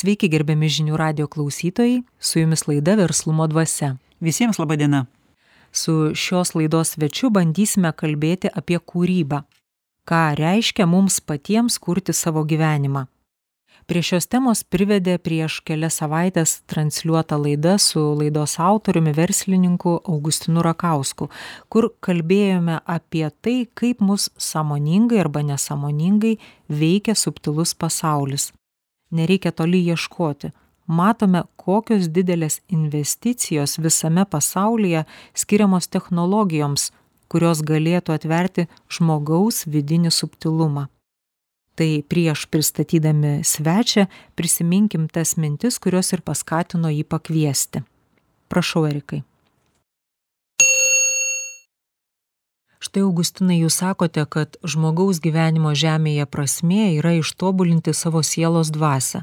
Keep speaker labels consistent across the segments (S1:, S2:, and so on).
S1: Sveiki gerbiami žinių radio klausytojai, su jumis laida Verslumo dvasia.
S2: Visiems laba diena.
S1: Su šios laidos svečiu bandysime kalbėti apie kūrybą. Ką reiškia mums patiems kurti savo gyvenimą. Prie šios temos privedė prieš kelias savaitės transliuota laida su laidos autoriumi verslininku Augustinu Rakausku, kur kalbėjome apie tai, kaip mus samoningai arba nesamoningai veikia subtilus pasaulis. Nereikia toli ieškoti. Matome, kokios didelės investicijos visame pasaulyje skiriamos technologijoms, kurios galėtų atverti žmogaus vidinį subtilumą. Tai prieš pristatydami svečią prisiminkim tas mintis kurios ir paskatino jį pakviesti. Prašau erikai štai augustinai jūs sakote kad žmogaus gyvenimo žemėje prasmė yra ištobulinti savo sielos dvasią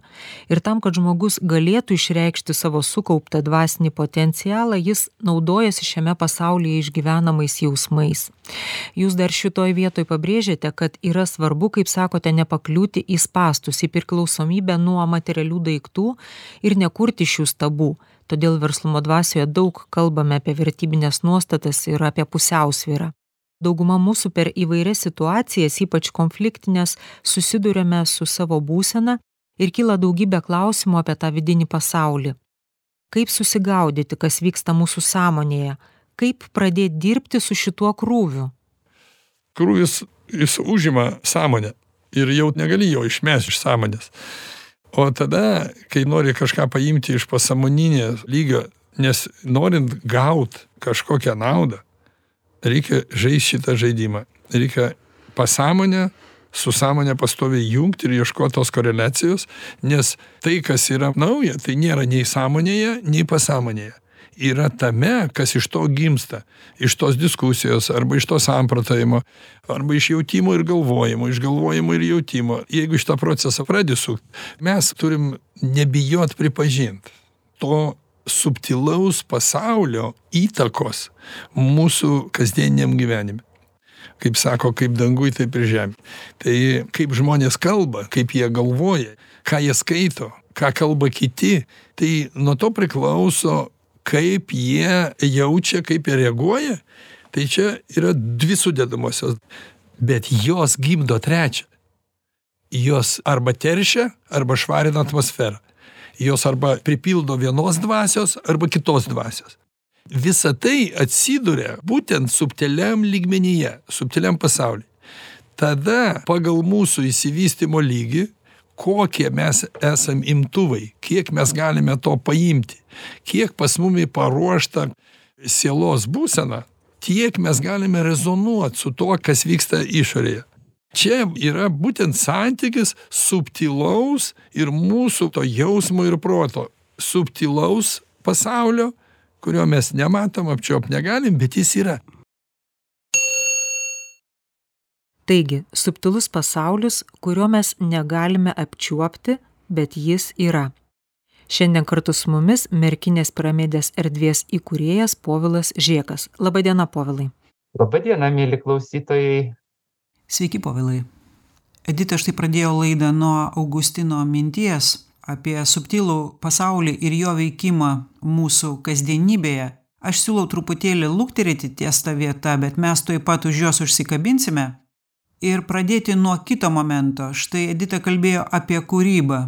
S1: ir tam kad žmogus galėtų išreikšti savo sukauptą dvasinį potencialą jis naudojasi šiame pasaulyje išgyvenamais jausmais. Jūs dar šitoj vietoj pabrėžiate kad yra svarbu kaip sakote nepakliūti į spąstus į priklausomybę nuo materialių daiktų ir nekurti šių stabų. Todėl verslumo dvasioje daug kalbame apie vertybines nuostatas ir apie pusiausvyrą dauguma mūsų per įvairias situacijas ypač konfliktines susiduriame su savo būsena ir kyla daugybė klausimų apie tą vidinį pasaulį. Kaip susigaudyti kas vyksta mūsų sąmonėje? Kaip pradėt dirbti su šituo krūviu?
S3: Krūvis jis užima sąmonę ir jau negali jo išmest iš sąmonės. O tada kai nori kažką paimti iš pasąmoninės lygio nes norint gaut kažkokią naudą reikia žaist šitą žaidimą. Reikia pasąmonę su sąmone pastoviai jungt ir ieškot tos koreliacijos nes tai kas yra nauja tai nėra nei sąmonėje nei pasąmonėje. Yra tame kas iš to gimsta. Iš tos diskusijos arba iš to samprotavimo arba iš jautimo ir galvojimo iš galvojimo ir jautimo. Jeigu šitą procesą pradedi sukt mes turim nebijot pripažint to subtilaus pasaulio įtakos mūsų kasdieniniam gyvenime. Kaip sako kaip danguj taip ir žemėj. Tai kaip žmonės kalba kaip jie galvoja ką jie skaito ką kalba kiti tai nuo to priklauso kaip jie jaučia kaip jie reaguoja. Tai čia yra dvi sudedamosios. Bet jos gimdo trečią. Jos arba teršia arba švarina atmosferą jos arba pripildo vienos dvasios arba kitos dvasios. Visa tai atsiduria būtent subtiliam lygmenyje subtiliam pasauly. Tada pagal mūsų išsivystymo lygį kokie mes esam imtuvai kiek mes galime to paimti kiek pas mumi paruošta sielos būsena tiek mes galime rezonuot su tuo kas vyksta išorėje čia yra būtent santykis subtilaus ir mūsų to jausmo ir proto subtilaus pasaulio kurio mes nematom apčiuopt negalim bet jis yra
S1: taigi subtilus pasaulis kurio mes negalime apčiuopti bet jis yra Šiandien kartu su mumis Merkinės piramidės erdvės įkūrėjas Povilas Žiekas. Labadiena, Povilai.
S4: Labadiena, mėly klausytojai.
S2: Sveiki, povilai. Edita štai pradėjo laidą nuo Augustino minties apie subtilų pasaulį ir jo veikimą mūsų kasdienybėje. Aš siūlau truputėlį lukterėti ties tą vietą, bet mes tuoj pat už jos užsikabinsime ir pradėti nuo kito momento. Štai Edita kalbėjo apie kūrybą,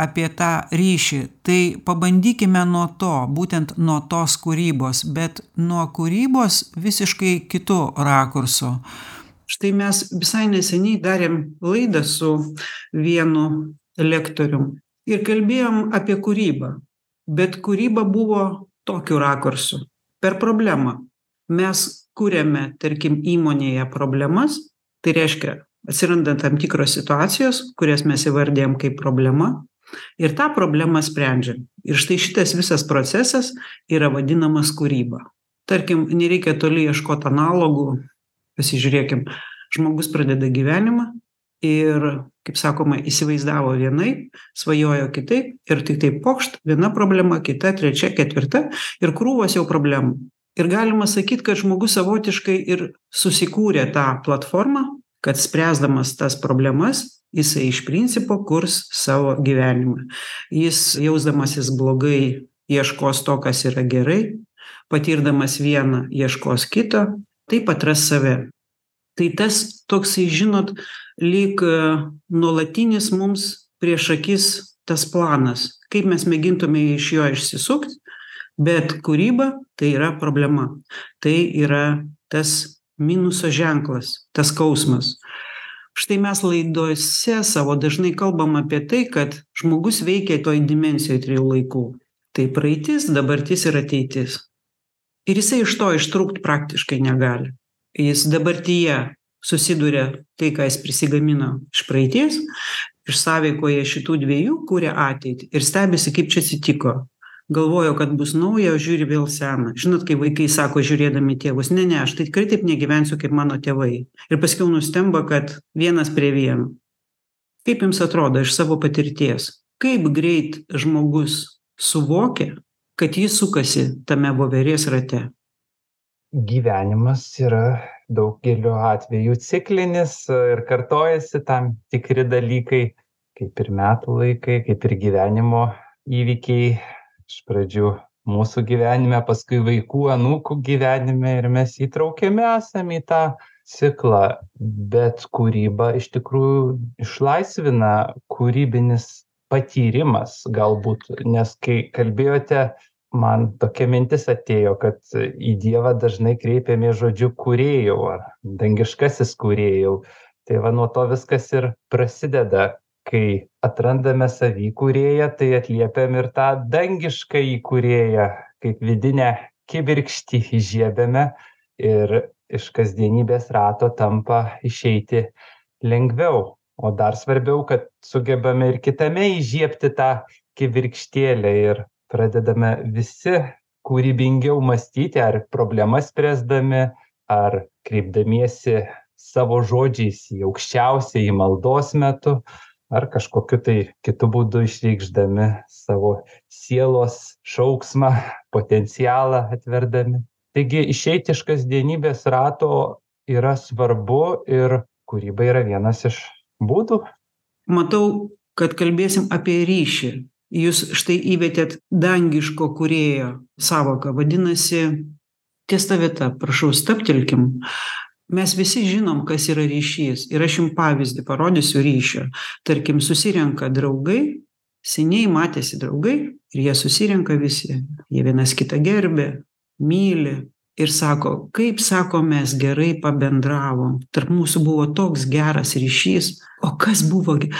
S2: apie tą ryšį. Tai pabandykime nuo to, būtent nuo tos kūrybos, bet nuo kūrybos visiškai kitų rakursų
S5: štai mes visai neseniai darėm laidą su vienu lektorium ir kalbėjom apie kūrybą. Bet kūryba buvo tokiu rakursu. Per problemą. Mes kuriame tarkim įmonėje problemas tai reiškia atsiranda tam tikros situacijos kurias mes įvardijam kaip problema ir tą problemą sprendžiam. Ir štai šitas visas procesas yra vadinamas kūryba. Tarkim nereikia toli ieškot analogų pasižiūrėkim. Žmogus pradeda gyvenimą ir kaip sakoma įsivaizdavo vienaip svajojo kitaip ir tiktai pokšt viena problema kita trečia ketvirta ir krūvos jau problemų. Ir galima sakyt kad žmogus savotiškai ir susikūrė tą platformą kad spręsdamas tas problemas jisai iš principo kurs savo gyvenimą. Jis jausdamasis blogai ieškos to kas yra gerai patirdamas vieną ieškos kito taip atras save. Tai tas toksai žinot lyg nuolatinis mums prieš akis tas planas. Kaip mes mėgintume iš jo išsisukt bet kūryba tai yra problema. Tai yra tas minuso ženklas tas skausmas. Štai mes laidose savo dažnai kalbam apie tai kad žmogus veikia toj dimensijoj trijų laikų. Tai praeitis dabartis ir ateitis ir jisai iš to ištrūkt praktiškai negali. Jis dabartyje susiduria tai ką jis prisigamino iš praeities iš sąveikoje šitų dviejų kuria ateitį ir stebisi kaip čia atsitiko. Galvojo kad bus nauja o žiūri vėl sena. Žinot kai vaikai sako žiūrėdami tėvus ne ne aš tai tikrai taip negyvensiu kaip mano tėvai. Ir paskiau nustemba kad vienas prie vieno. Kaip jums atrodo iš savo patirties? Kaip greit žmogus suvokia kad jis sukasi tame voverės rate?
S4: Gyvenimas yra daugeliu atvejų ciklinis ir kartojasi tam tikri dalykai kaip ir metų laikai kaip ir gyvenimo įvykiai. Iš pradžių mūsų gyvenime paskui vaikų anūkų gyvenime ir mes įtraukiami esam į tą ciklą. Bet kūryba iš tikrųjų išlaisvina kūrybinis patyrimas galbūt nes kai kalbėjote man tokia mintis atėjo kad į dievą dažnai kreipiamės žodžiu kūrėjau ar dangiškasis kūrėjau. Tai va nuo to viskas ir prasideda. Kai atrandame savy kūrėją tai atliepiam ir tą dangiškąjį kūrėją kaip vidinę kibirkštį įžiebiame ir iš kasdienybės rato tampa išeiti lengviau o dar svarbiau kad sugebame ir kitame įžiebti tą kibirkštėlę ir pradedame visi kūrybingiau mąstyti ar problemas spręsdami ar kreipdamiesi savo žodžiais į aukščiausiąjį maldos metu ar kažkokiu tai kitu būdu išreikšdami savo sielos šauksmą potencialą atverdami. Taigi išeiti iš kasdienybės rato yra svarbu ir kūryba yra vienas iš būdų
S5: matau kad kalbėsim apie ryšį. Jūs štai įvedėt dangiško kūrėjo sąvoką. Vadinasi ties ta vieta prašau stabtelkim. Mes visi žinom kas yra ryšys. Ir aš jum pavyzdį parodysiu ryšio. Tarkim susirenka draugai seniai matęsi draugai ir jie susirenka visi. Jie vienas kitą gerbia myli ir sako kaip sako mes gerai pabendravom. Tarp mūsų buvo toks geras ryšys. O kas buvo gi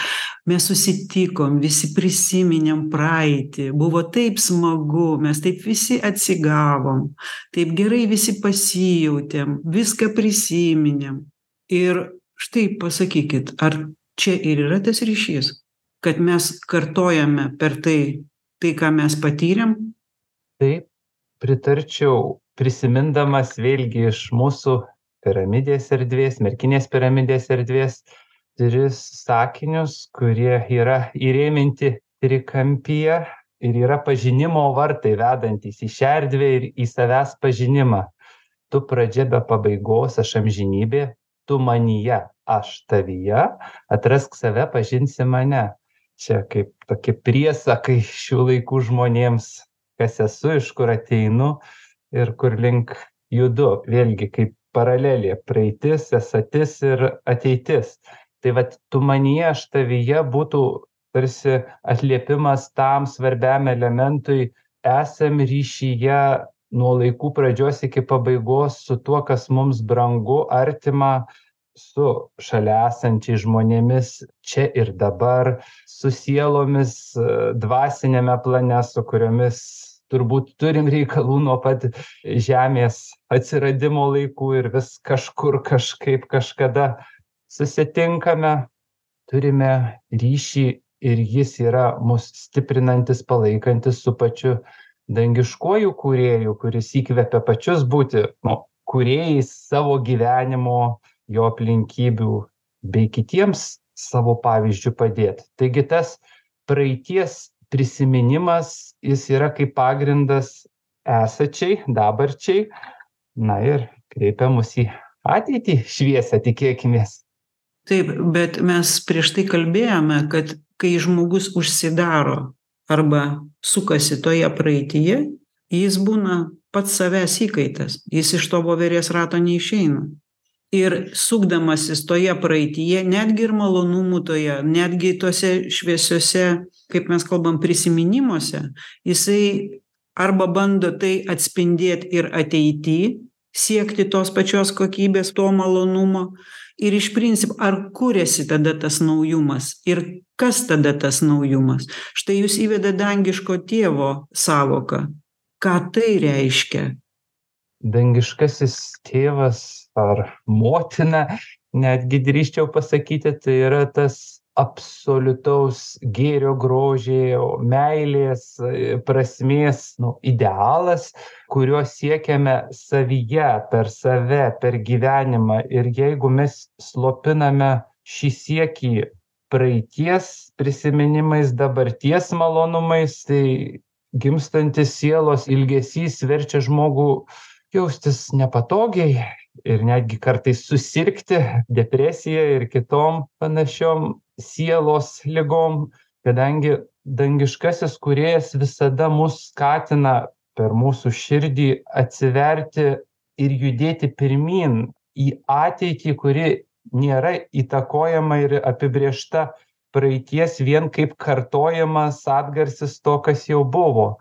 S5: mes susitikom visi prisiminėm praeitį. Buvo taip smagu mes taip visi atsigavom. Taip gerai visi pasijautėm viską prisiminėm. Ir štai pasakykit ar čia ir yra tas ryšys kad mes kartojame per tai tai ką mes patyrėm?
S4: Taip pritarčiau prisimindamas vėlgi iš mūsų piramidės erdvės merkinės piramidės erdvės tris sakinius kurie yra įrėminti trikampyje ir yra pažinimo vartai vedantys į šią erdvę ir į savęs pažinimą. Tu pradžia be pabaigos aš amžinybė tu manyje aš tavyje atrask save pažinsi mane. Čia kaip tokie priesakai šių laikų žmonėms kas esu iš kur ateinu ir kur link judu vėlgi kaip paralelė praeitis esatis ir ateitis. Tai vat tu manyje aš tavyje būtų tarsi atliepimas tam svarbiam elementui esam ryšyje nuo laikų pradžios iki pabaigos su tuo kas mums brangu artima su šalia esančiais žmonėmis čia ir dabar su sielomis dvasiniame plane su kuriomis turbūt turim reikalų nuo pat žemės atsiradimo laikų ir vis kažkur kažkaip kažkada susitinkame turime ryšį ir jis yra mus stiprinantis palaikantis su pačiu dangiškuoju kūrėju kuris įkvepia pačius būti nu kūrėjais savo gyvenimo jo aplinkybių bei kitiems savo pavyzdžiu padėt. Taigi tas praeities prisiminimas jis yra kaip pagrindas esačiai dabarčiai. Na ir kreipia mus į ateitį šviesią tikėkimės.
S5: Taip bet mes prieš tai kalbėjome kad kai žmogus užsidaro arba sukasi toje praeityje jis būna pats savęs įkaitas jis iš to voverės rato neišeina. Ir sukdamasis toje praeityje netgi ir malonumų toje netgi tose šviesiose kaip mes kalbam prisiminimuose jisai arba bando tai atspindėt ir ateity siekti tos pačios kokybės to malonumo. Ir iš principo ar kuriasi tada tas naujumas ir kas tada tas naujumas? Štai jūs įvedat dangiško tėvo sąvoką ką tai reiškia?
S4: Dangiškasis tėvas ar motina netgi drįsčiau pasakyti tai yra tas absoliutaus gėrio grožio meilės prasmės nu idealas kurio siekiame savyje per save per gyvenimą. Ir jeigu mes slopiname šį siekį praeities prisiminimais dabarties malonumais tai gimstantis sielos ilgesys verčia žmogų jaustis nepatogiai ir netgi kartais susirgti depresija ir kitom panašiom sielos ligom kadangi dangiškasis kūrėjas visada mus skatina per mūsų širdį atsiverti ir judėti pirmyn į ateitį kuri nėra įtakojama ir apibrėžta praeities vien kaip kartojamas atgarsis to kas jau buvo.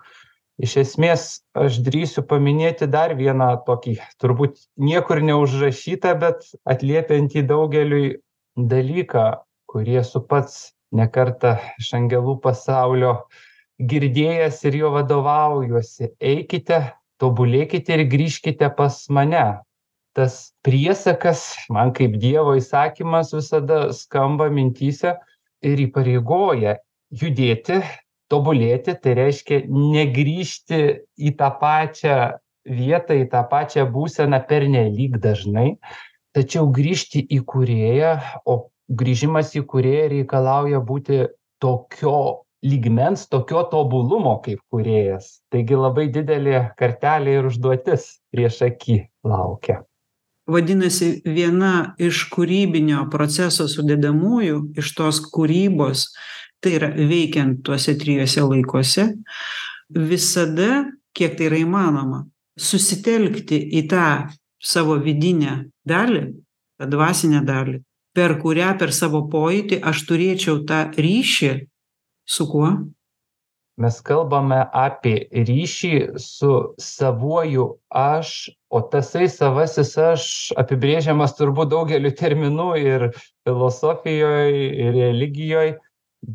S4: Iš esmės aš drįsiu paminėti dar vieną tokį turbūt niekur neužrašytą bet atliepiantį daugeliui dalyką kurį esu pats ne kartą iš angelų pasaulio girdėjęs ir juo vadovaujuosi. Eikite tobulėkite ir grįžkite pas mane. Tas priesakas man kaip dievo įsakymas visada skamba mintyse ir įpareigoja judėti tobulėti tai reiškia negrįžti į tą pačią vietą į tą pačią būseną pernelyg dažnai tačiau grįžti į kūrėją o grįžimas į kūrėją reikalauja būti tokio lygmens tokio tobulumo kaip kūrėjas taigi labai didelė kartelė ir užduotis priešaky laukia.
S5: Vadinasi viena iš kūrybinio proceso sudedamųjų iš tos kūrybos tai yra veikiant tuose trijuose laikuose visada kiek tai yra įmanoma susitelkti į tą savo vidinę dalį tą dvasinę dalį per kurią per savo pojūtį aš turėčiau tą ryšį su kuo?
S4: Mes kalbame apie ryšį su savuoju aš o tasai savasis aš apibrėžiamas turbūt daugeliu terminų ir filosofijoj ir religijoj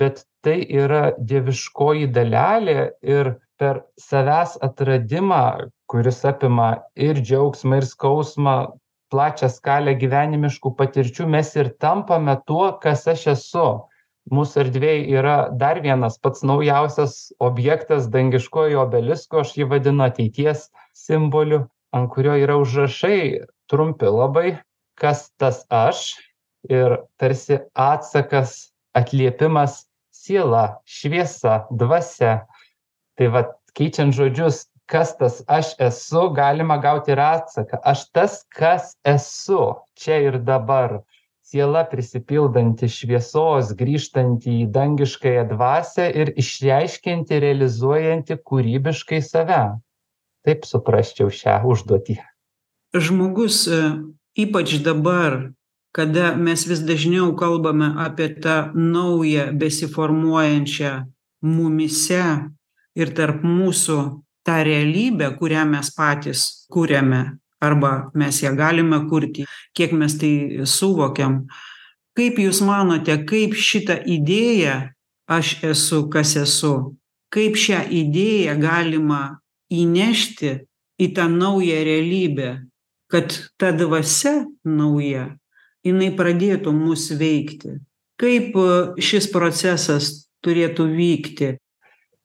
S4: bet tai yra dieviškoji dalelė ir per savęs atradimą kuris apima ir džiaugsmą ir skausmą plačią skalę gyvenimiškų patirčių mes ir tampame tuo kas aš esu. Mūsų erdvėj yra dar vienas pats naujausias objektas dangiškoji obelisko aš jį vadinu ateities simboliu ant kurio yra užrašai trumpi labai kas tas aš ir tarsi atsakas atliepimas siela šviesa dvasia. Tai vat keičiant žodžius kas tas aš esu galima gauti ir atsaką. Aš tas kas esu čia ir dabar. Siela prisipildanti šviesos grįžtanti į dangiškąją dvasią ir išreiškianti realizuojanti kūrybiškai save. Taip suprasčiau šią užduotį.
S5: Žmogus e, ypač dabar kada mes vis dažniau kalbame apie tą naują besiformuojančią mumyse ir tarp mūsų tą realybę kurią mes patys kuriame arba mes ją galime kurti kiek mes tai suvokiam. Kaip jūs manote kaip šitą idėją aš esu kas esu kaip šią idėją galima įnešti į tą naują realybę kad ta dvasia nauja jinai pradėtų mus veikti? Kaip šis procesas turėtų vykti?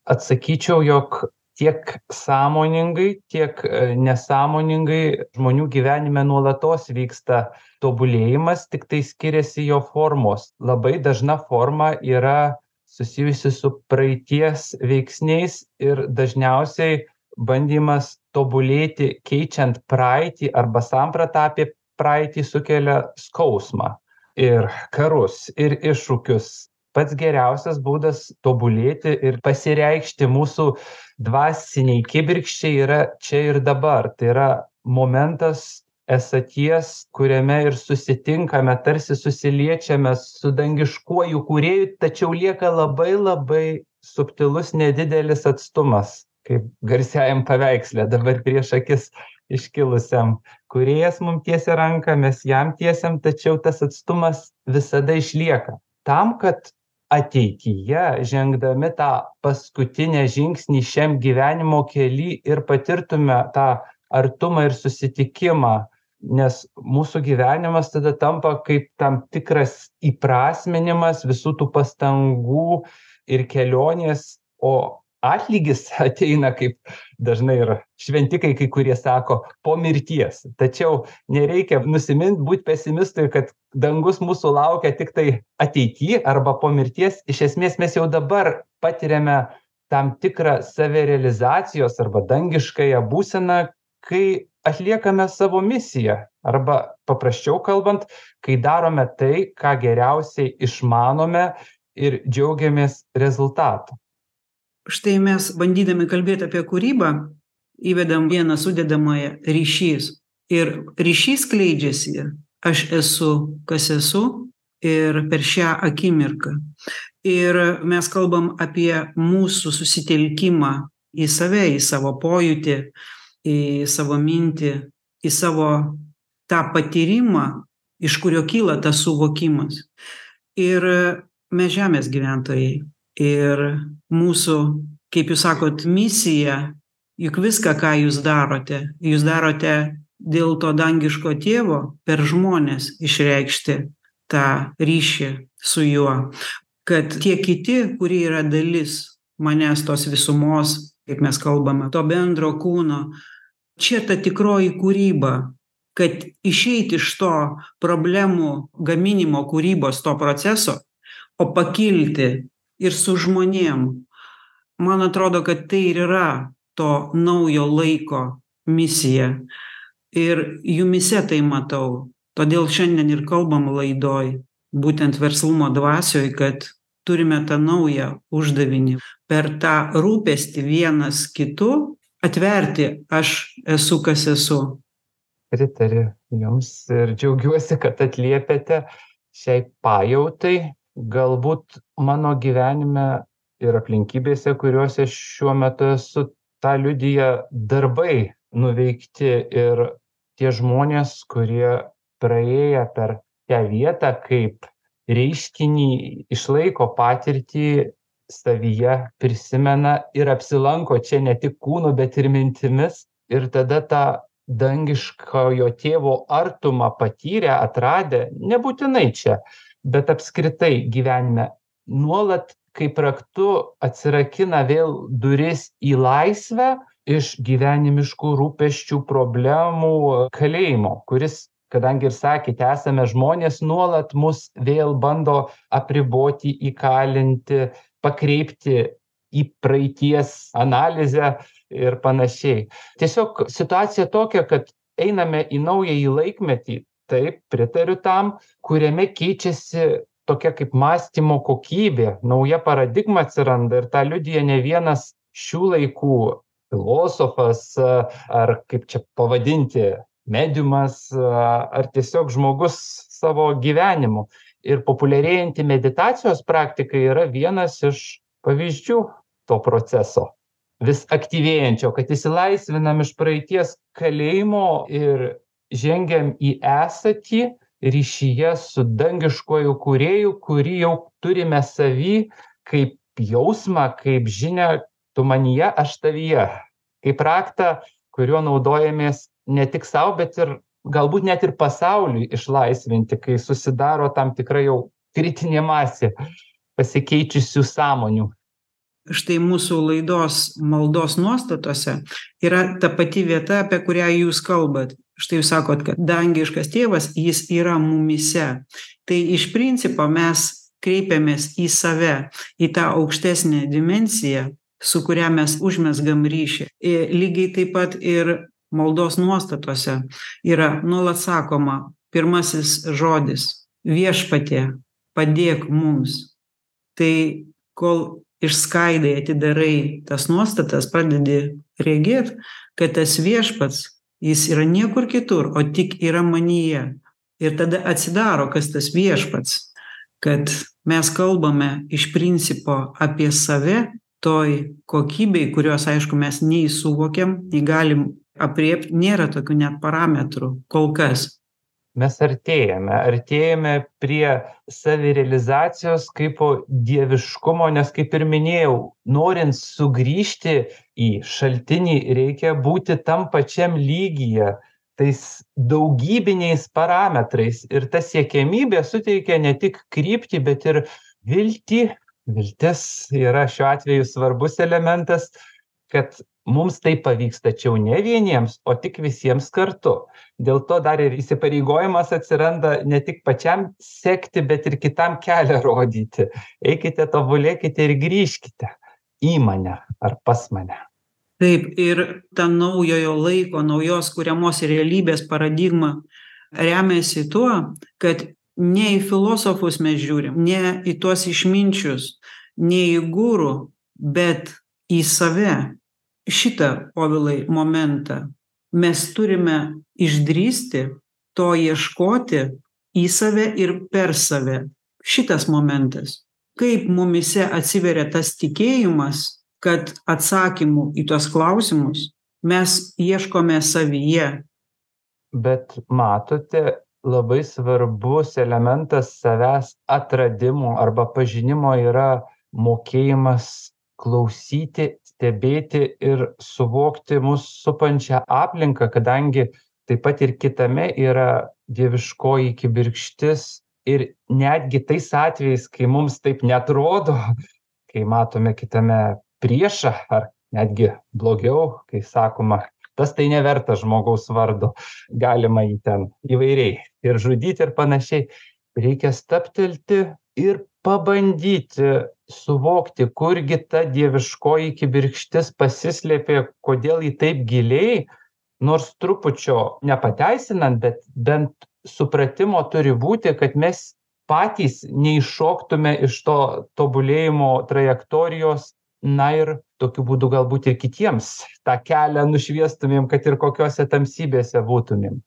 S4: Atsakyčiau jog tiek sąmoningai tiek e, nesąmoningai žmonių gyvenime nuolatos vyksta tobulėjimas tiktai skiriasi jo formos. Labai dažna forma yra susijusi su praeities veiksniais ir dažniausiai bandymas tobulėti keičiant praeitį arba sampratą apie praeitį sukelia skausmą ir karus ir iššūkius pats geriausias būdas tobulėti ir pasireikšti mūsų dvasinei kibirkščiai yra čia ir dabar. Tai yra momentas esaties kuriame ir susitinkame tarsi susiliečiame su dangiškuoju kūrėju tačiau lieka labai labai subtilus nedidelis atstumas kaip garsiajam paveiksle dabar prieš akis iškilusiam. Kūrėjas mum tiesia ranką mes jam tiesiam tačiau tas atstumas visada išlieka. Tam kad ateityje žengdami tą paskutinį žingsnį šiam gyvenimo kely ir patirtume tą artumą ir susitikimą. Nes mūsų gyvenimas tada tampa kaip tam tikras įprasminimas visų tų pastangų ir kelionės o atlygis ateina kaip dažnai ir šventikai kai kurie sako po mirties. Tačiau nereikia nusimint būt pesimistui kad dangus mūsų laukia tiktai ateity arba po mirties. Iš esmės mes jau dabar patiriame tam tikrą savirealizacijos arba dangiškąją būseną kai atliekame savo misiją. Arba paprasčiau kalbant kai darome tai ką geriausiai išmanome ir džiaugiamės rezultatu
S5: štai mes bandydami kalbėt apie kūrybą įvedam vieną sudedamąją ryšys. Ir ryšys skleidžiasi. Aš esu kas esu ir per šią akimirką. Ir mes kalbam apie mūsų susitelkimą į save į savo pojūtį į savo mintį į savo tą patyrimą iš kurio kyla tas suvokimas. Ir mes žemės gyventojai ir mūsų kaip jūs sakot misija juk viską ką jūs darote jūs darote dėl to dangiško tėvo per žmones išreikšti tą ryšį su juo. Kad tie kiti kurie yra dalis manęs tos visumos kaip mes kalbame to bendro kūno čia ta tikroji kūryba kad išeit iš to problemų gaminimo kūrybos to proceso o pakilti ir su žmonėm. Man atrodo kad tai ir yra to naujo laiko misija. Ir jumyse tai matau. Todėl šiandien ir kalbam laidoj būtent verslumo dvasioj kad turime tą naują uždavinį. Per tą rūpestį vienas kitu atverti aš esu kas esu.
S4: Pritariu jums ir džiaugiuosi kad atliepiate šiai pajautai. Galbūt mano gyvenime ir aplinkybėse kuriose šiuo metu esu tą liudija darbai nuveikti ir tie žmonės kurie praėję per tą vietą kaip reiškinį išlaiko patirtį savyje prisimena ir apsilanko čia ne tik kūnu bet ir mintimis. Ir tada tą dangiškojo tėvo artumą patyrę atradę nebūtinai čia bet apskritai gyvenime nuolat kaip raktu atsirakina vėl duris į laisvę iš gyvenimiškų rūpesčių problemų kalėjimo kuris kadangi ir sakėte esame žmonės nuolat mus vėl bando apriboti įkalinti pakreipti į praeities analizę ir panašiai. Tiesiog situacija tokia kad einame į naująjį laikmetį taip pritariu tam kuriame keičiasi tokia kaip mąstymo kokybė nauja paradigma atsiranda ir tą liudija ne vienas šių laikų filosofas ar kaip čia pavadinti mediumas ar tiesiog žmogus savo gyvenimu. Ir populiarėjanti meditacijos praktika yra vienas iš pavyzdžių to proceso. Vis aktyvėjančio kad išsilaisvinam iš praeities kalėjimo ir žengiam į esatį ryšyje su dangiškuoju kūrėju kurį jau turime savy kaip jausmą kaip žinią tu manyje aš tavyje. Kaip raktą kuriuo naudojamės ne tik sau bet ir galbūt net ir pasauliui išlaisvinti kai susidaro tam tikra jau kritinė masė pasikeitusių sąmonių
S5: štai mūsų laidos maldos nuostatose yra ta pati vieta apie kurią jūs kalbat štai jūs sakot kad dangiškas tėvas jis yra mumyse. Tai iš principo mes kreipiamės į save į tą aukštesnę dimensiją su kuria mes užmezgam ryšį. Ir lygiai taip pat ir maldos nuostatose yra nuolat sakoma pirmasis žodis viešpatie padėk mums. Tai kol išskaidai atidarai tas nuostatas pradedi regėt kad tas viešpats jis yra niekur kitur o tik yra manyje. Ir tada atsidaro kas tas viešpats kad mes kalbame iš principo apie save toj kokybėj kurios aišku mes nei suvokiam nei galim aprėpt nėra tokių net parametrų kol kas.
S4: Mes artėjame artėjame prie savirealizacijos kaipo dieviškumo nes kaip ir minėjau norint sugrįžti į šaltinį reikia būti tam pačiam lygyje tais daugybiniais parametrais. Ir ta siekiamybė suteikia ne tik kryptį bet ir viltį. Viltis yra šiuo atveju svarbus elementas kad mums tai pavyks tačiau ne vieniems o tik visiems kartu. Dėl to dar ir įsipareigojimas atsiranda ne tik pačiam sekti bet ir kitam kelią rodyti. Eikite tobulėkite ir grįžkite į mane ar pas mane.
S5: Taip ir ta naujojo laiko naujos kuriamos realybės paradigma remiasi tuo kad ne į filosofus mes žiūrim ne į tuos išminčius ne į guru bet į save. Šitą povilai momentą mes turime išdrįsti to ieškoti į save ir per save. Šitas momentas kaip mumyse atsiveria tas tikėjimas kad atsakymų į tuos klausimus mes ieškome savyje.
S4: Bet matote labai svarbus elementas savęs atradimo arba pažinimo yra mokėjimas klausyti stebėti ir suvokti mus supančią aplinką kadangi taip pat ir kitame yra dieviškoji kibirkštis ir netgi tais atvejais kai mums taip neatrodo kai matome kitame priešą ar netgi blogiau kai sakoma tas tai nevertas žmogaus vardo galima jį ten įvairiai ir žudyti ir panašiai reikia stabtelti ir pabandyti suvokti kurgi ta dieviškoji kibirkštis pasislėpė kodėl ji taip giliai nors trupučio nepateisinant bet bent supratimo turi būti kad mes patys neiššoktume iš to tobulėjimo trajektorijos na ir tokiu būdu galbūt ir kitiems tą kelią nušviestumėm kad ir kokiose tamsybėse būtumėm.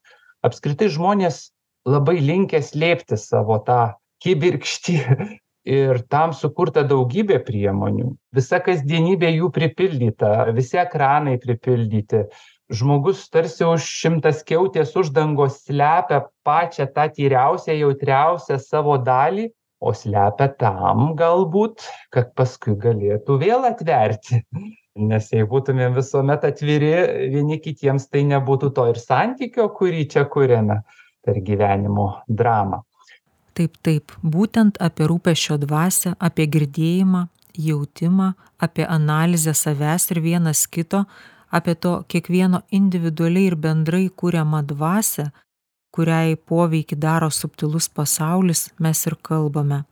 S4: Apskritai žmonės labai linkę slėpti savo tą kibirkštį ir tam sukurta daugybė priemonių. Visa kasdienybė jų pripildyta visi ekranai pripildyti žmogus tarsi už šimtaskiautės uždangos slepia pačią tą tyriausią jautriausią savo dalį o slepia tam galbūt kad paskui galėtų vėl atverti. Nes jei būtumėm visuomet atviri vieni kitiems tai nebūtų to ir santykio kurį čia kuriame per gyvenimo dramą.
S1: Taip taip. Būtent apie rūpesčio dvasią apie girdėjimą jautimą apie analizę savęs ir vienas kito apie to kiekvieno individualiai ir bendrai kuriamą dvasią kuriai poveikį daro subtilus pasaulis mes ir kalbame.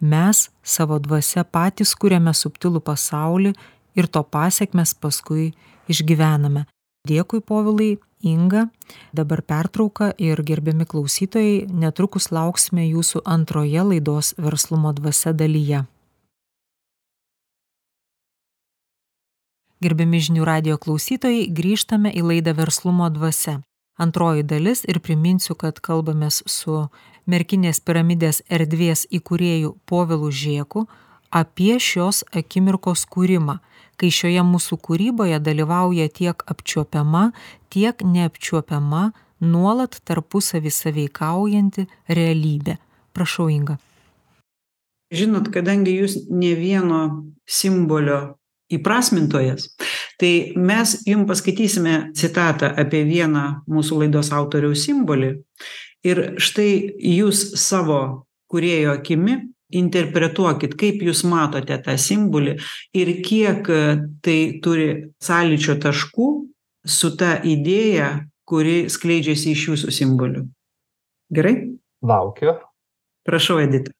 S1: Mes savo dvasia patys kuriame subtilų pasaulį ir to pasekmes paskui išgyvename. Dėkui povilai inga. Dabar pertrauka ir gerbiami klausytojai netrukus lauksime jūsų antroje laidos verslumo dvasia dalyje gerbiami žinių radijo klausytojai grįžtame į laidą verslumo dvasia. Antroji dalis ir priminsiu kad kalbamės su merkinės piramidės erdvės įkūrėju povilu žėku apie šios akimirkos kūrimą. Kai šioje mūsų kūryboje dalyvauja tiek apčiuopiama tiek neapčiuopiama nuolat tarpusavy sąveikaujanti realybė. Prašau inga.
S5: Žinot kadangi jūs ne vieno simbolio įprasmintojas. Tai mes jum paskaitysime citatą apie vieną mūsų laidos autoriaus simbolį. Ir štai jūs savo kūrėjo akimi interpretuokit kaip jūs matote tą simbolį ir kiek tai turi sąlyčio taškų su ta idėja kuri skleidžiasi iš jūsų simbolių. Gerai?
S4: Laukiu.
S5: Prašau edita.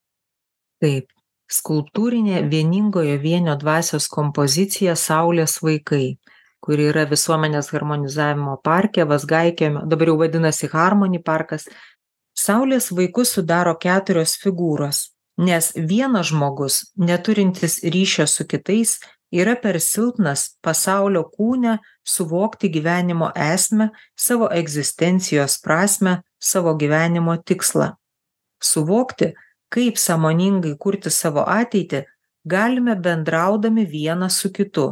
S1: Taip skulptūrinė vieningojo vienio dvasios kompozicija saulės vaikai kuri yra visuomenės harmonizavimo parke vazgaikiemio dabar jau vadinasi harmoni parkas Saulės vaikus sudaro keturios figūros, nes vienas žmogus, neturintis ryšio su kitais, yra per silpnas pasaulio kūne suvokti gyvenimo esmę, savo egzistencijos prasme, savo gyvenimo tikslą. Suvokti, kaip sąmoningai kurti savo ateitį, galime bendraudami vienas su kitu,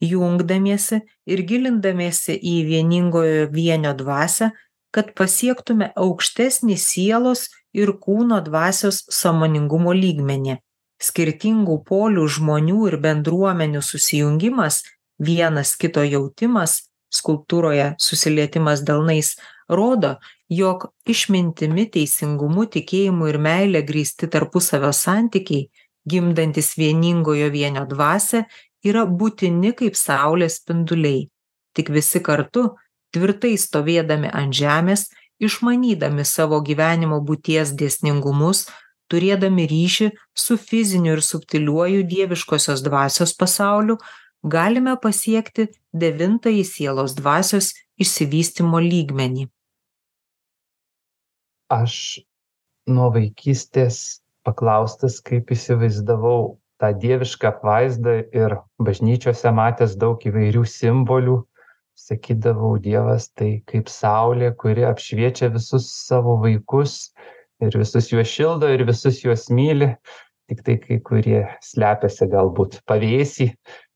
S1: jungdamiesi ir gilindamiesi į vieningojo vienio dvasią, kad pasiektume aukštesnį sielos ir kūno dvasios sąmoningumo lygmenį. Skirtingų polių žmonių ir bendruomenių susijungimas, vienas kito jautimas, skulptūroje susilietimas delnais, rodo, jog išmintimi, teisingumu, tikėjimu ir meile grįsti tarpusavio santykiai, gimdantis vieningojo vienio dvasę, yra būtini kaip saulės spinduliai. Tik visi kartu, tvirtai stovėdami ant žemės, išmanydami savo gyvenimo būties dėsningumus, turėdami ryšį su fiziniu ir subtiliuoju dieviškosios dvasios pasauliu, galime pasiekti devintąjį sielos dvasios išsivystimo lygmenį.
S4: Aš nuo vaikystės paklaustas, kaip įsivaizdavau tą dievišką apvaizdą ir bažnyčiose matęs daug įvairių simbolių, sakydavau, Dievas tai kaip saulė, kuri apšviečia visus savo vaikus ir visus juos šildo ir visus juos myli, tik tai kai kurie slepiasi galbūt pavėsi,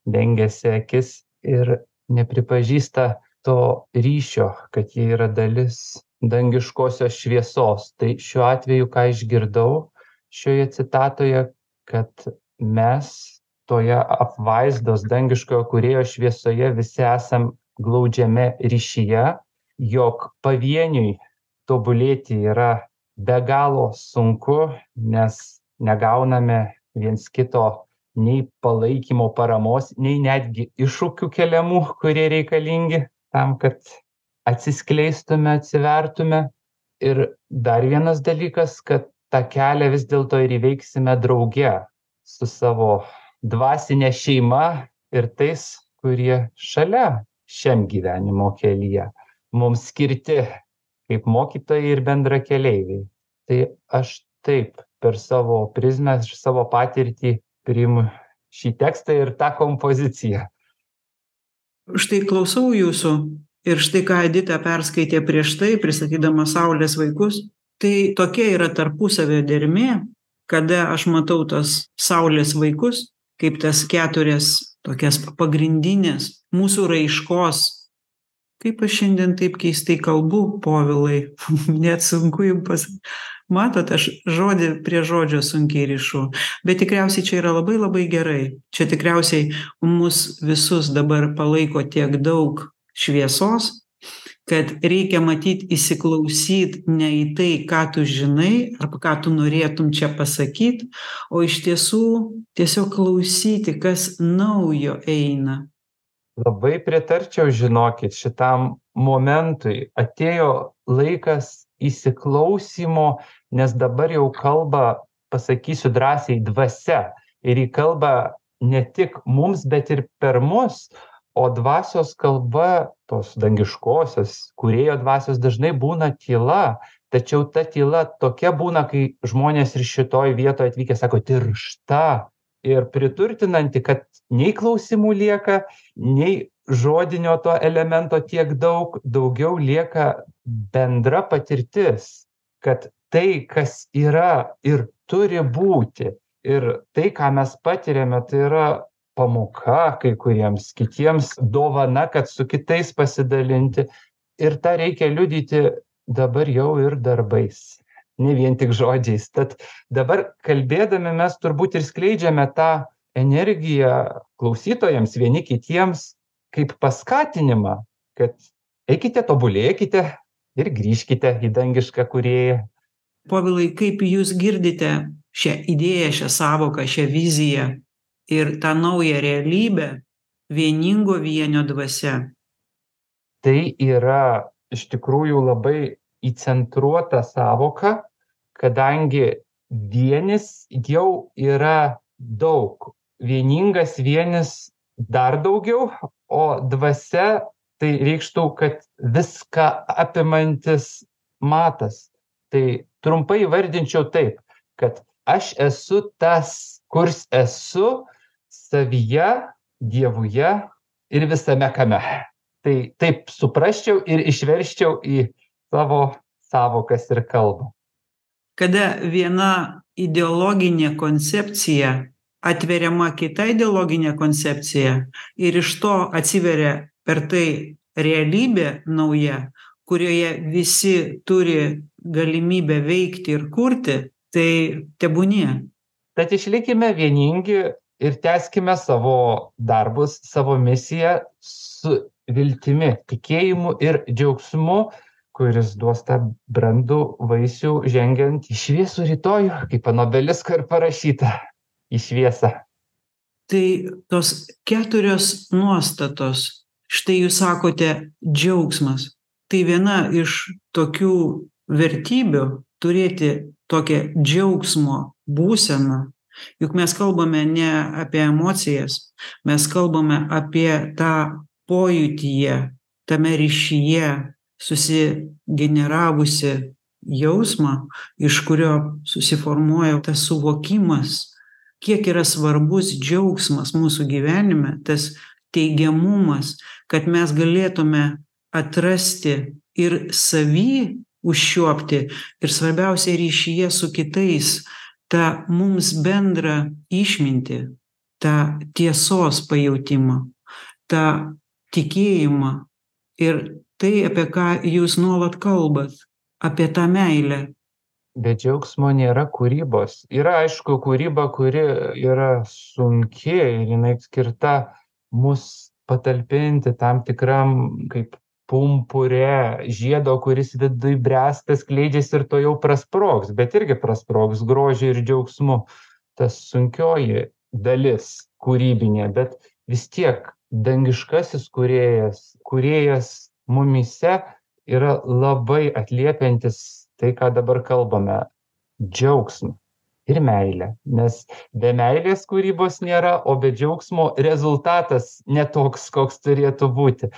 S4: dengiasi akis ir nepripažįsta to ryšio, kad jie yra dalis dangiškosios šviesos. Tai šiuo atveju, ką išgirdau šioje citatoje, kad mes toje apvaizdos dangiškojo kūrėjo šviesoje visi esam glaudžiame ryšyje, jog pavieniui tobulėti yra be galo sunku, nes negauname viens kito nei palaikymo paramos, nei netgi iššūkių keliamų, kurie reikalingi tam, kad atsiskleistume, atsivertume. Ir dar vienas dalykas, kad tą kelią vis dėlto ir įveiksime drauge, su savo dvasine šeima ir tais, kurie šalia šiam gyvenimo kelyje mums skirti kaip mokytojai ir bendrakeleiviai. Tai aš taip per savo prizmę, savo patirtį priimu šį tekstą ir tą kompoziciją.
S5: Štai klausau jūsų ir štai ką Edita perskaitė prieš tai, pristatydama Saulės vaikus, tai tokia yra tarpusavio dermė, kada aš matau tos saulės vaikus kaip tas keturias tokias pagrindines mūsų raiškos. Kaip aš šiandien taip keistai kalbu povilai net sunku jum pasakyt matot aš žodį prie žodžio sunkiai rišu bet tikriausiai čia yra labai labai gerai. Čia tikriausiai mus visus dabar palaiko tiek daug šviesos kad reikia matyt įsiklausyt ne į tai ką tu žinai arba ką tu norėtum čia pasakyt o iš tiesų tiesiog klausyti kas naujo eina.
S4: Labai pritarčiau žinokit šitam momentui. Atėjo laikas įsiklausymo nes dabar jau kalba pasakysiu drąsiai dvasia. Ir ji kalba ne tik mums bet ir per mus o dvasios kalba tos dangiškosios kūrėjo dvasios dažnai būna tyla tačiau ta tyla tokia būna kai žmonės ir šitoj vietoj atvykę sako tiršta. Ir priturtinanti kad nei klausimų lieka nei žodinio to elemento tiek daug daugiau lieka bendra patirtis kad tai kas yra ir turi būti ir tai ką mes patiriame tai yra pamoka kai kuriems kitiems dovana kad su kitais pasidalinti. Ir tą reikia liudyti dabar jau ir darbais ne vien tik žodžiais. Tad dabar kalbėdami mes turbūt ir skleidžiame tą energiją klausytojams vieni kitiems kaip paskatinimą kad eikite tobulėkite ir grįžkite į dangišką kūrėją.
S5: Povilai kaip jūs girdite šią idėją šią sąvoką šią viziją ir tą naują realybę vieningo vienio dvasia.
S4: Tai yra iš tikrųjų labai įcentruota savoka, kadangi vienis jau yra daug, vieningas vienis dar daugiau, o dvasia tai reikštų, kad viską apimantis matas. tai trumpai įvardinčiau taip kad aš esu tas kurs esu savyje dievuje ir visame kame. Tai taip suprasčiau ir išversčiau į savo sąvokas ir kalbą.
S5: Kada viena ideologinė koncepcija atveriama kita ideologinė koncepcija ir iš to atsiveria per tai realybė nauja kurioje visi turi galimybę veikti ir kurti tai tebūnie.
S4: Tad išlikime vieningi ir tęskime savo darbus savo misiją su viltimi tikėjimu ir džiaugsmu kuris duos tą brandų vaisių žengiant į šviesų rytojų kaip ant obelisko ir parašyta į šviesą.
S5: Tai tos keturios nuostatos štai jūs sakote džiaugsmas. Tai viena iš tokių vertybių turėti tokią džiaugsmo būseną juk mes kalbame ne apie emocijas mes kalbame apie tą pojūtyje tame ryšyje susigeneravusį jausmą iš kurio susiformuoja tas suvokimas kiek yra svarbus džiaugsmas mūsų gyvenime tas teigiamumas kad mes galėtume atrasti ir savy užčiuopti ir svarbiausia ryšyje su kitais tą mums bendrą išmintį tą tiesos pajautimą tą tikėjimą. Ir tai apie ką jūs nuolat kalbat apie tą meilę.
S4: Be džiaugsmo nėra kūrybos. Yra aišku kūryba kuri yra sunki ir jinai skirta mus patalpinti tam tikram kaip pumpure žiedo kuris viduj bręsta skleidžiasi ir tuojau prasprogs bet irgi prasprogs grožiu ir džiaugsmu. Ta sunkioji dalis kūrybinė bet vis tiek dangiškasis kūrėjas kūrėjas mumyse yra labai atliepiantis tai ką dabar kalbame džiaugsmą ir meilę. Nes be meilės kūrybos nėra o be džiaugsmo rezultatas ne toks koks turėtų būti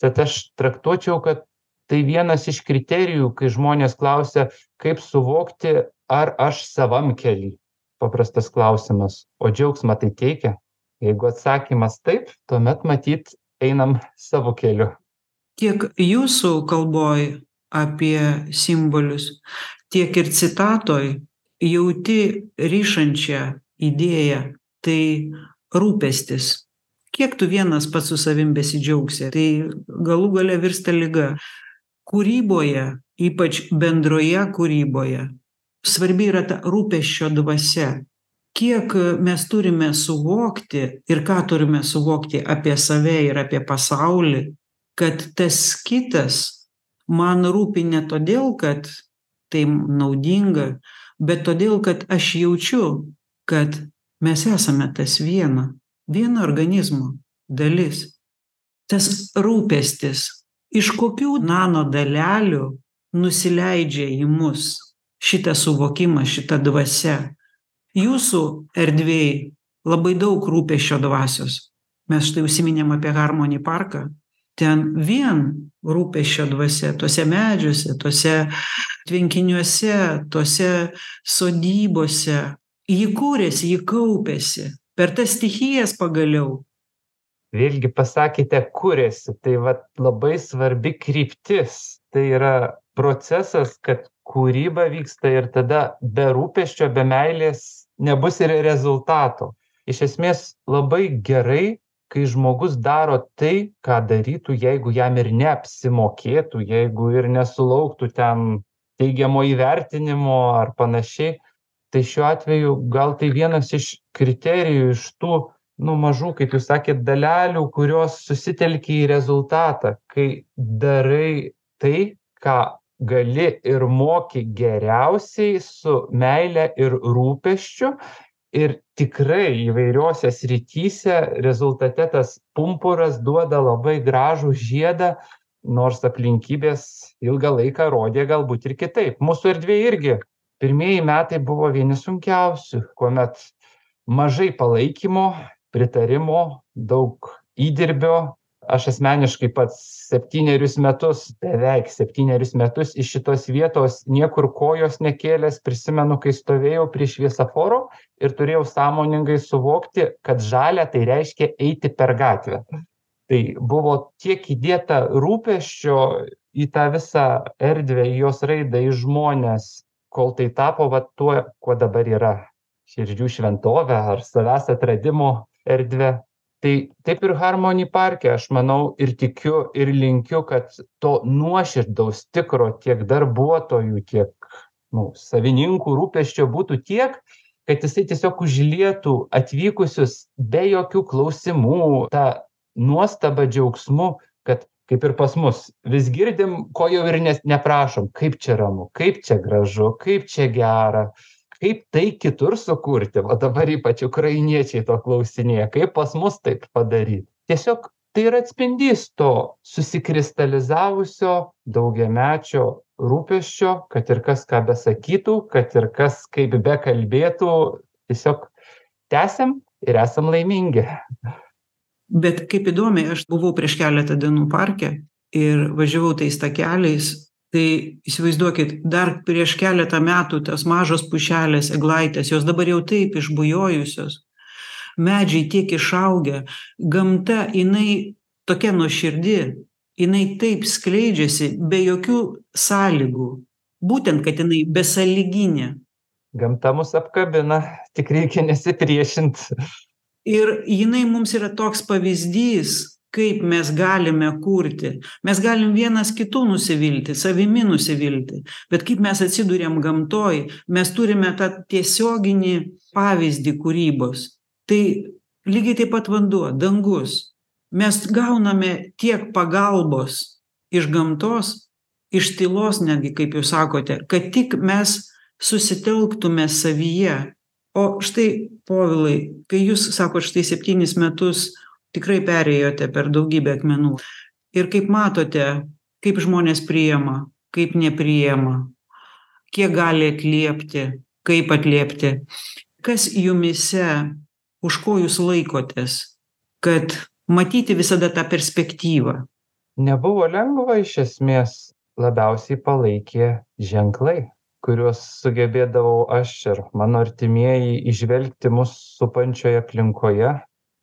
S4: tad aš traktuočiau kad tai vienas iš kriterijų kai žmonės klausia kaip suvokti ar aš savam kely. Paprastas klausimas. O džiaugsmą tai teikia? Jeigu atsakymas taip tuomet matyt einam savo keliu.
S5: Tiek jūsų kalboj apie simbolius tiek ir citatoj jauti rišančią idėją tai rūpestis kiek tu vienas pats su savim besidžiaugsi? Tai galų gale virsta liga kūryboje ypač bendroje kūryboje svarbi yra ta rūpesčio dvasia. Kiek mes turime suvokti ir ką turime suvokti apie save ir apie pasaulį kad tas kitas man rūpi ne todėl kad tai naudinga bet todėl kad aš jaučiu kad mes esame tas viena vieno organizmo dalis. Tas rūpestis iš kokių nano dalelių nusileidžia į mus šitas suvokimas šita dvasia jūsų erdvėj labai daug rūpesčio dvasios. Mes štai užsiminėm apie harmoni parką. Ten vien rūpesčio dvasia tuose medžiuose tuose tvenkiniuose tose sodybose. Ji kūrėsi ji kaupėsi per tas stichijas pagaliau.
S4: Vėlgi pasakėte kuriasi tai vat labai svarbi kryptis. Tai yra procesas kad kūryba vyksta ir tada be rūpesčio be meilės nebus ir rezultato. Iš esmės labai gerai kai žmogus daro tai ką darytų jeigu jam ir neapsimokėtų jeigu ir nesulauktų ten teigiamo įvertinimo ar panašiai tai šiuo atveju gal tai vienas iš kriterijų iš tų nu mažų kaip jūs sakėt dalelių kurios susitelkia į rezultatą. Kai darai tai ką gali ir moki geriausiai su meile ir rūpesčiu ir tikrai įvairiose srityse rezultate tas pumpuras duoda labai gražų žiedą nors aplinkybės ilgą laiką rodė galbūt ir kitaip. Mūsų erdvėj irgi pirmieji metai buvo vieni sunkiausių kuomet mažai palaikymo pritarimo daug įdirbio. Aš asmeniškai pats septynerius metus beveik septynerius metus iš šitos vietos niekur kojos nekėlęs prisimenu kai stovėjau prie šviesoforo ir turėjau sąmoningai suvokti kad žalia tai reiškia eiti per gatvę. Tai buvo tiek įdėta rūpesčio į tą visą erdvę į jos raidą į žmones kol tai tapo va tuo kuo dabar yra širdžių šventove ar savęs atradimo erdve tai taip ir harmoni parke aš manau ir tikiu ir linkiu kad to nuoširdaus tikro tiek darbuotojų tiek nu savininkų rūpesčio būtų tiek kad jisai tiesiog užlietų atvykusius be jokių klausimų ta nuostaba džiaugsmu kad kaip ir pas mus. Vis girdim ko jau ir nes neprašom. Kaip čia ramu kaip čia gražu kaip čia gera kaip tai kitur sukurti. Va dabar ypač ukrainiečiai to klausinėja kaip pas mus taip padaryt. Tiesiog tai yra atspindys to susikristalizavusio daugiamečio rūpesčio kad ir kas ką besakytų kad ir kas kaip bekalbėtų tiesiog tęsiam ir esam laimingi
S5: bet kaip įdomiai aš buvau prieš keletą dienų parke ir važiavau tais takeliais. Tai įsivaizduokit dar prieš keletą metų tos mažos pušelės eglaitės jos dabar jau taip išbujojusios. Medžiai tiek išaugę. Gamta jinai tokia nuoširdi jinai taip skleidžiasi be jokių sąlygų. Būtent kad jinai besąlyginė.
S4: Gamta mus apkabina tik reikia nesipriešint
S5: ir jinai mums yra toks pavyzdys kaip mes galime kurti. Mes galim vienas kitu nusivilti savimi nusivilti. Bet kaip mes atsiduriam gamtoj mes turime tą tiesioginį pavyzdį kūrybos. Tai lygiai taip pat vanduo dangus. Mes gauname tiek pagalbos iš gamtos iš tylos netgi kaip jūs sakote kad tik mes susitelktume savyje o štai povilai kai jūs sakot štai septynis metus tikrai perėjote per daugybę akmenų. Ir kaip matote kaip žmonės priima kaip nepriima kiek gali atliepti kaip atliepti. Kas jumyse už ko jūs laikotės kad matyti visada tą perspektyvą?
S4: Nebuvo lengva iš esmės labiausiai palaikė ženklai kuriuos sugebėdavau aš ir mano artimieji įžvelgti mus supančioje aplinkoje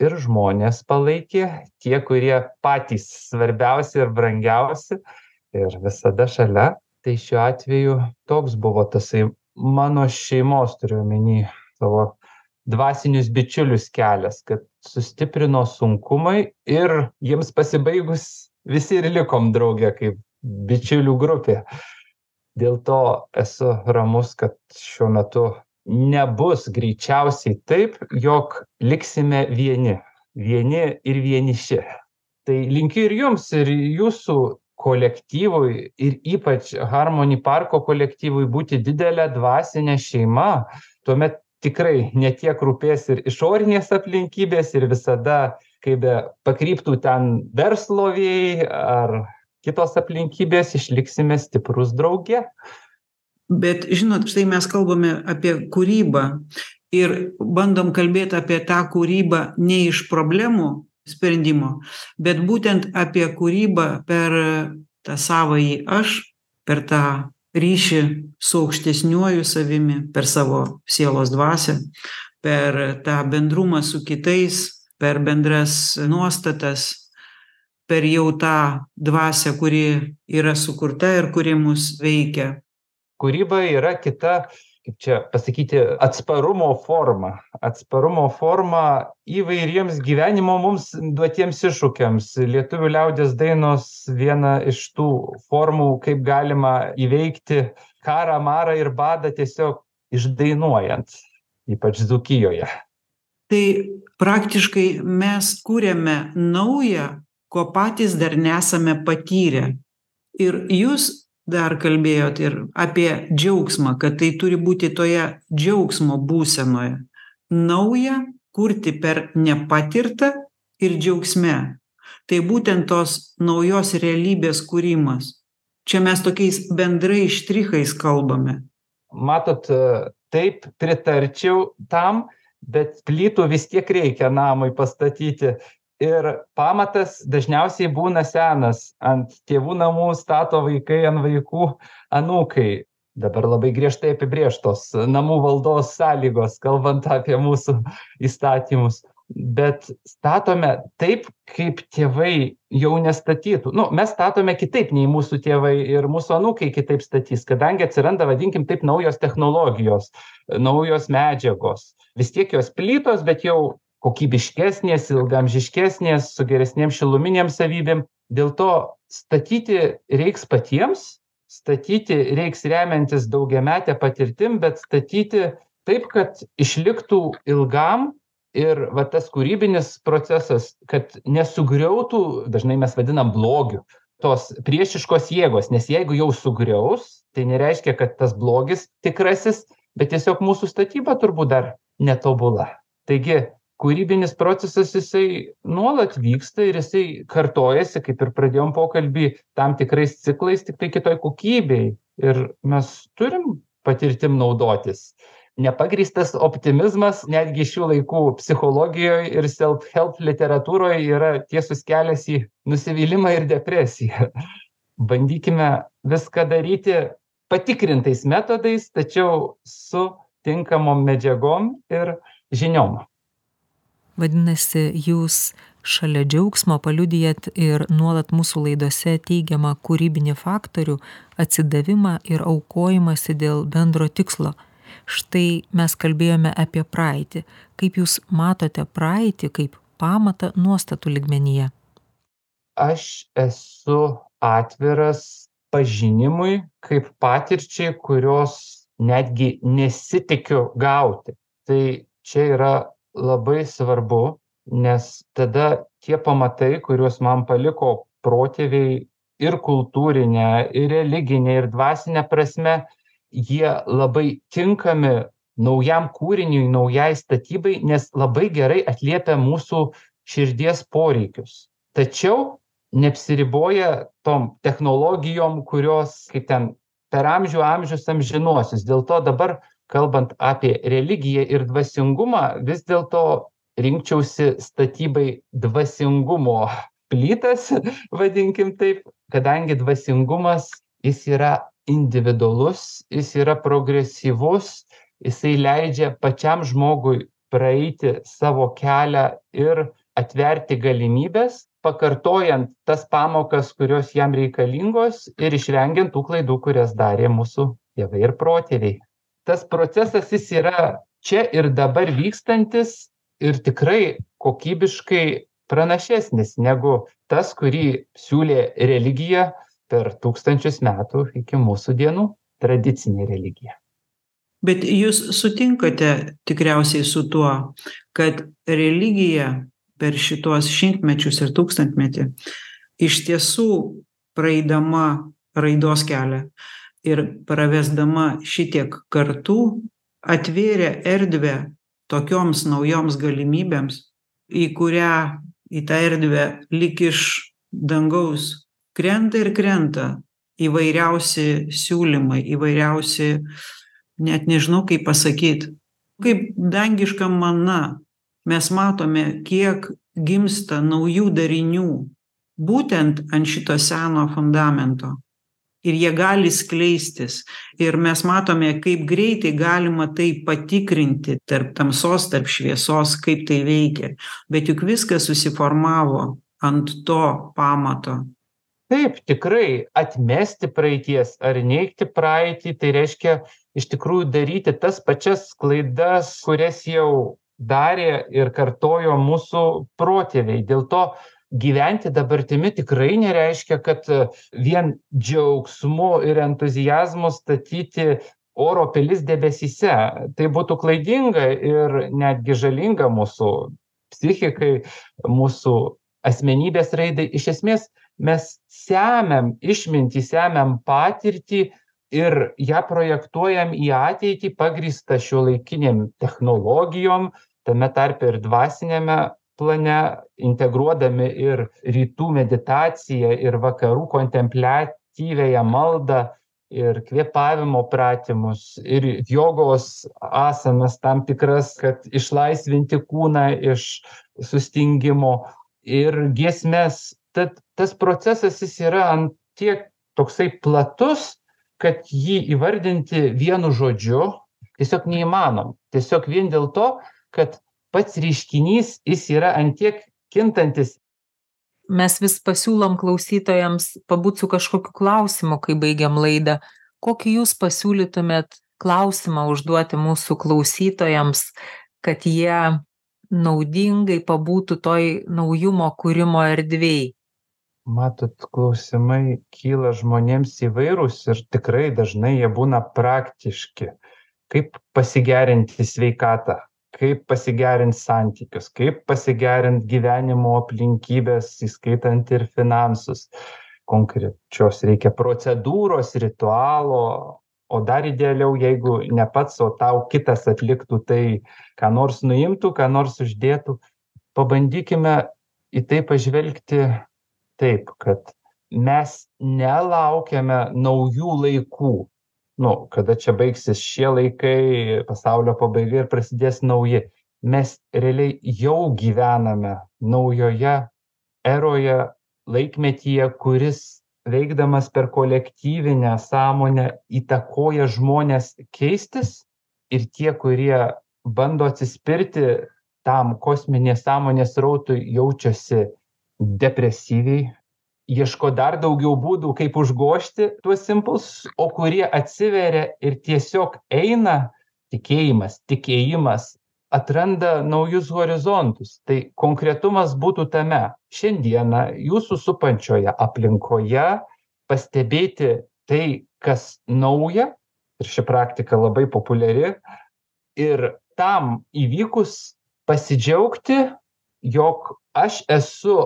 S4: ir žmonės palaikė tie kurie patys svarbiausi ir brangiausi ir visada šalia. Tai šiuo atveju toks buvo tasai mano šeimos turiu omeny savo dvasinius bičiulius kelias kad sustiprino sunkumai ir jiems pasibaigus visi ir likom drauge kaip bičiulių grupė dėl to esu ramus kad šiuo metu nebus greičiausiai taip jog liksime vieni. Vieni ir vieniši. Tai linkiu ir jums ir jūsų kolektyvui ir ypač harmoni parko kolektyvui būti didele dvasine šeima. Tuomet tikrai ne tiek rūpės ir išorinės aplinkybės ir visada kaip be pakryptų ten verslo vėjai ar kitos aplinkybės išliksime stiprūs drauge.
S5: Bet žinot, štai mes kalbame apie kūrybą ir bandom kalbėti apie tą kūrybą ne iš problemų sprendimo, bet būtent apie kūrybą per tą savąjį aš, per tą ryšį su aukštesniuoju savimi, per savo sielos dvasę, per tą bendrumą su kitais, per bendras nuostatas, per jau tą dvasią kuri yra sukurta ir kuri mus veikia.
S4: Kūryba yra kita kaip čia pasakyti atsparumo forma. Atsparumo forma įvairiems gyvenimo mums duotiems iššūkiams. Lietuvių liaudies dainos viena iš tų formų kaip galima įveikti karą marą ir badą tiesiog išdainuojant ypač dzūkijoje.
S5: Tai praktiškai mes kuriame naują ko patys dar nesame patyrę. Ir jūs dar kalbėjot ir apie džiaugsmą kad tai turi būti toje džiaugsmo būsenoje. Nauja kurti per nepatirtą ir džiaugsme. Tai būtent tos naujos realybės kūrimas. Čia mes tokiais bendrais štrichais kalbame.
S4: Matot taip pritarčiau tam bet plytų vis tiek reikia namui pastatyti ir pamatas dažniausiai būna senas. Ant tėvų namų stato vaikai ant vaikų anūkai. Dabar labai griežtai apibrėžtos namų valdos sąlygos kalbant apie mūsų įstatymus. Bet statome taip kaip tėvai jau nestatytų. Nu mes statome kitaip nei mūsų tėvai ir mūsų anūkai kitaip statys kadangi atsiranda vadinkim taip naujos technologijos naujos medžiagos. Vis tiek jos plytos bet jau kokybiškesnės ilgaamžiškesnės su geresnėm šiluminėm savybėm. Dėl to statyti reiks patiems statyti reiks remiantis daugiamete patirtim bet statyti taip kad išliktų ilgam ir va tas kūrybinis procesas kad nesugriautų dažnai mes vadinam blogiu tos priešiškos jėgos. Nes jeigu jau sugriaus tai nereiškia kad tas blogis tikrasis bet tiesiog mūsų statyba turbūt dar netobula. Taigi kūrybinis procesas jisai nuolat vyksta ir jisai kartojasi kaip ir pradėjom pokalbį tam tikrais ciklais tiktai kitoj kokybėj. Ir mes turim patirtim naudotis. Nepagrįstas optimizmas netgi šių laikų psichologijoj ir self help literatūroj yra tiesus kelias į nusivylimą ir depresiją. Bandykime viską daryti patikrintais metodais tačiau su tinkamom medžiagom ir žiniom
S1: vadinasi jūs šalia džiaugsmo paliudijat ir nuolat mūsų laidose teigiamą kūrybinį faktorių atsidavimą ir aukojimąsi dėl bendro tikslo. Štai mes kalbėjome apie praeitį. Kaip jūs matote praeitį kaip pamatą nuostatų lygmenyje?
S4: Aš esu atviras pažinimui kaip patirčiai kurios netgi nesitikiu gauti. Tai čia yra labai svarbu nes tada tie pamatai kuriuos man paliko protėviai ir kultūrine ir religine ir dvasine prasme jie labai tinkami naujam kūriniui naujai statybai nes labai gerai atliepia mūsų širdies poreikius. Tačiau neapsiriboja tom technologijom kurios kaip ten per amžių amžius amžinuosius. Dėl to dabar kalbant apie religiją ir dvasingumą vis dėlto rinkčiausi statybai dvasingumo plytas vadinkim taip kadangi dvasingumas jis yra individualus jis yra progresyvus jisai leidžia pačiam žmogui praeiti savo kelią ir atverti galimybes pakartojant tas pamokas kurios jam reikalingos ir išvengiant tų klaidų kurias darė mūsų tėvai ir protėviai tas procesas jis yra čia ir dabar vykstantis ir tikrai kokybiškai pranašesnis negu tas kurį siūlė religija per tūkstančius metų iki mūsų dienų tradicinė religija.
S5: Bet jūs sutinkate tikriausiai su tuo, kad religija per šitos šimtmečius ir tūkstantmetį iš tiesų praeidama raidos kelią ir pravesdama šitiek kartų atvėrė erdvę tokioms naujoms galimybėms, į kurią, į tą erdvę lik iš dangaus krenta ir krenta įvairiausi siūlymai įvairiausi net nežinau kaip pasakyt. Kaip dangiška mana mes matome kiek gimsta naujų darinių būtent ant šito seno fundamento ir jie gali skleistis. Ir mes matome kaip greitai galima tai patikrinti tarp tamsos tarp šviesos kaip tai veikia. Bet juk viskas susiformavo ant to pamato.
S4: Taip tikrai atmesti praeities ar neigti praeitį tai reiškia iš tikrųjų daryti tas pačias klaidas kurias jau darė ir kartojo mūsų protėviai. Dėl to gyventi dabartimi tikrai nereiškia kad vien džiaugsmu ir entuziazmu statyti oro pilis debesyse. Tai būtų klaidinga ir netgi žalinga mūsų psichikai mūsų asmenybės raidai. Iš esmės mes semiam išmintį semiam patirtį ir ją projektuojam į ateitį pagrįstą šiuolaikinėm technologijom tame tarpe ir dvasiniame plane integruodami ir rytų meditaciją ir vakarų kontempliatyviąją maldą ir kvėpavimo pratimus ir jogos asanas tam tikras kad išlaisvinti kūną iš sustingimo ir giesmes. Tad tas procesas jis yra ant tiek toksai platus kad jį įvardinti vienu žodžiu tiesiog neįmanoma tiesiog vien dėl to kad pats reiškinys jis yra ant tiek kintantis.
S1: Mes vis pasiūlom klausytojams pabūt su kažkokiu klausimu kai baigiam laidą. Kokį jūs pasiūlytumėt klausimą užduoti mūsų klausytojams kad jie naudingai pabūtų toj naujumo kūrimo erdvėj?
S4: Matot klausimai kyla žmonėms įvairūs ir tikrai dažnai jie būna praktiški. Kaip pasigerinti sveikatą kaip pasigerint santykius kaip pasigerint gyvenimo aplinkybes įskaitant ir finansus. Konkrečios reikia procedūros ritualo o dar idealiau jeigu ne pats o tau kitas atliktų tai ką nors nuimtų ką nors uždėtų. Pabandykime į tai pažvelgti taip kad mes nelaukiame naujų laikų nu kada čia baigsis šie laikai pasaulio pabaiga ir prasidės nauji. Mes realiai jau gyvename naujoje eroje laikmetyje kuris veikdamas per kolektyvinę sąmonę įtakoja žmones keistis ir tie kurie bando atsispirti tam kosminės sąmonės srautui jaučiasi depresyviai ieško dar daugiau būdų kaip užgožti tuos impulsus o kurie atsiveria ir tiesiog eina tikėjimas tikėjimas atranda naujus horizontus. Tai konkretumas būtų tame. Šiandieną jūsų supančioje aplinkoje pastebėti tai kas nauja ir ši praktika labai populiari ir tam įvykus pasidžiaugti jog aš esu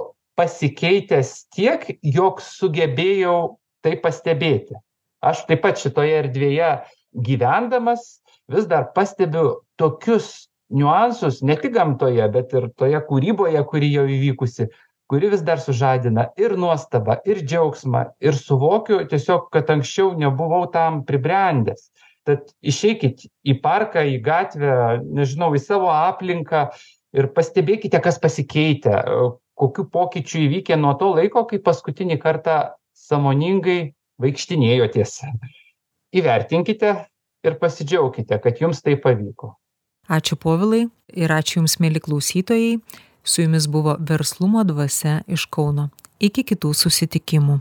S4: pasikeitęs tiek jog sugebėjau tai pastebėti. Aš taip pat šitoje erdvėje gyvendamas vis dar pastebiu tokius niuansus ne tik gamtoje bet ir toje kūryboje kuri jau įvykusi kuri vis dar sužadina ir nuostabą ir džiaugsmą ir suvokiu tiesiog kad anksčiau nebuvau tam pribrendęs. Tad išeikit į parką į gatvę nežinau į savo aplinką ir pastebėkite kas pasikeitę kokių pokyčių įvykę nuo to laiko kai paskutinį kartą sąmoningai vaikštinėjotės įvertinkite ir pasidžiaukite kad jums tai pavyko.
S1: Ačiū povilai ir ačiū jums mieli klausytojai. Su jumis buvo verslumo dvasia iš kauno. Iki kitų susitikimų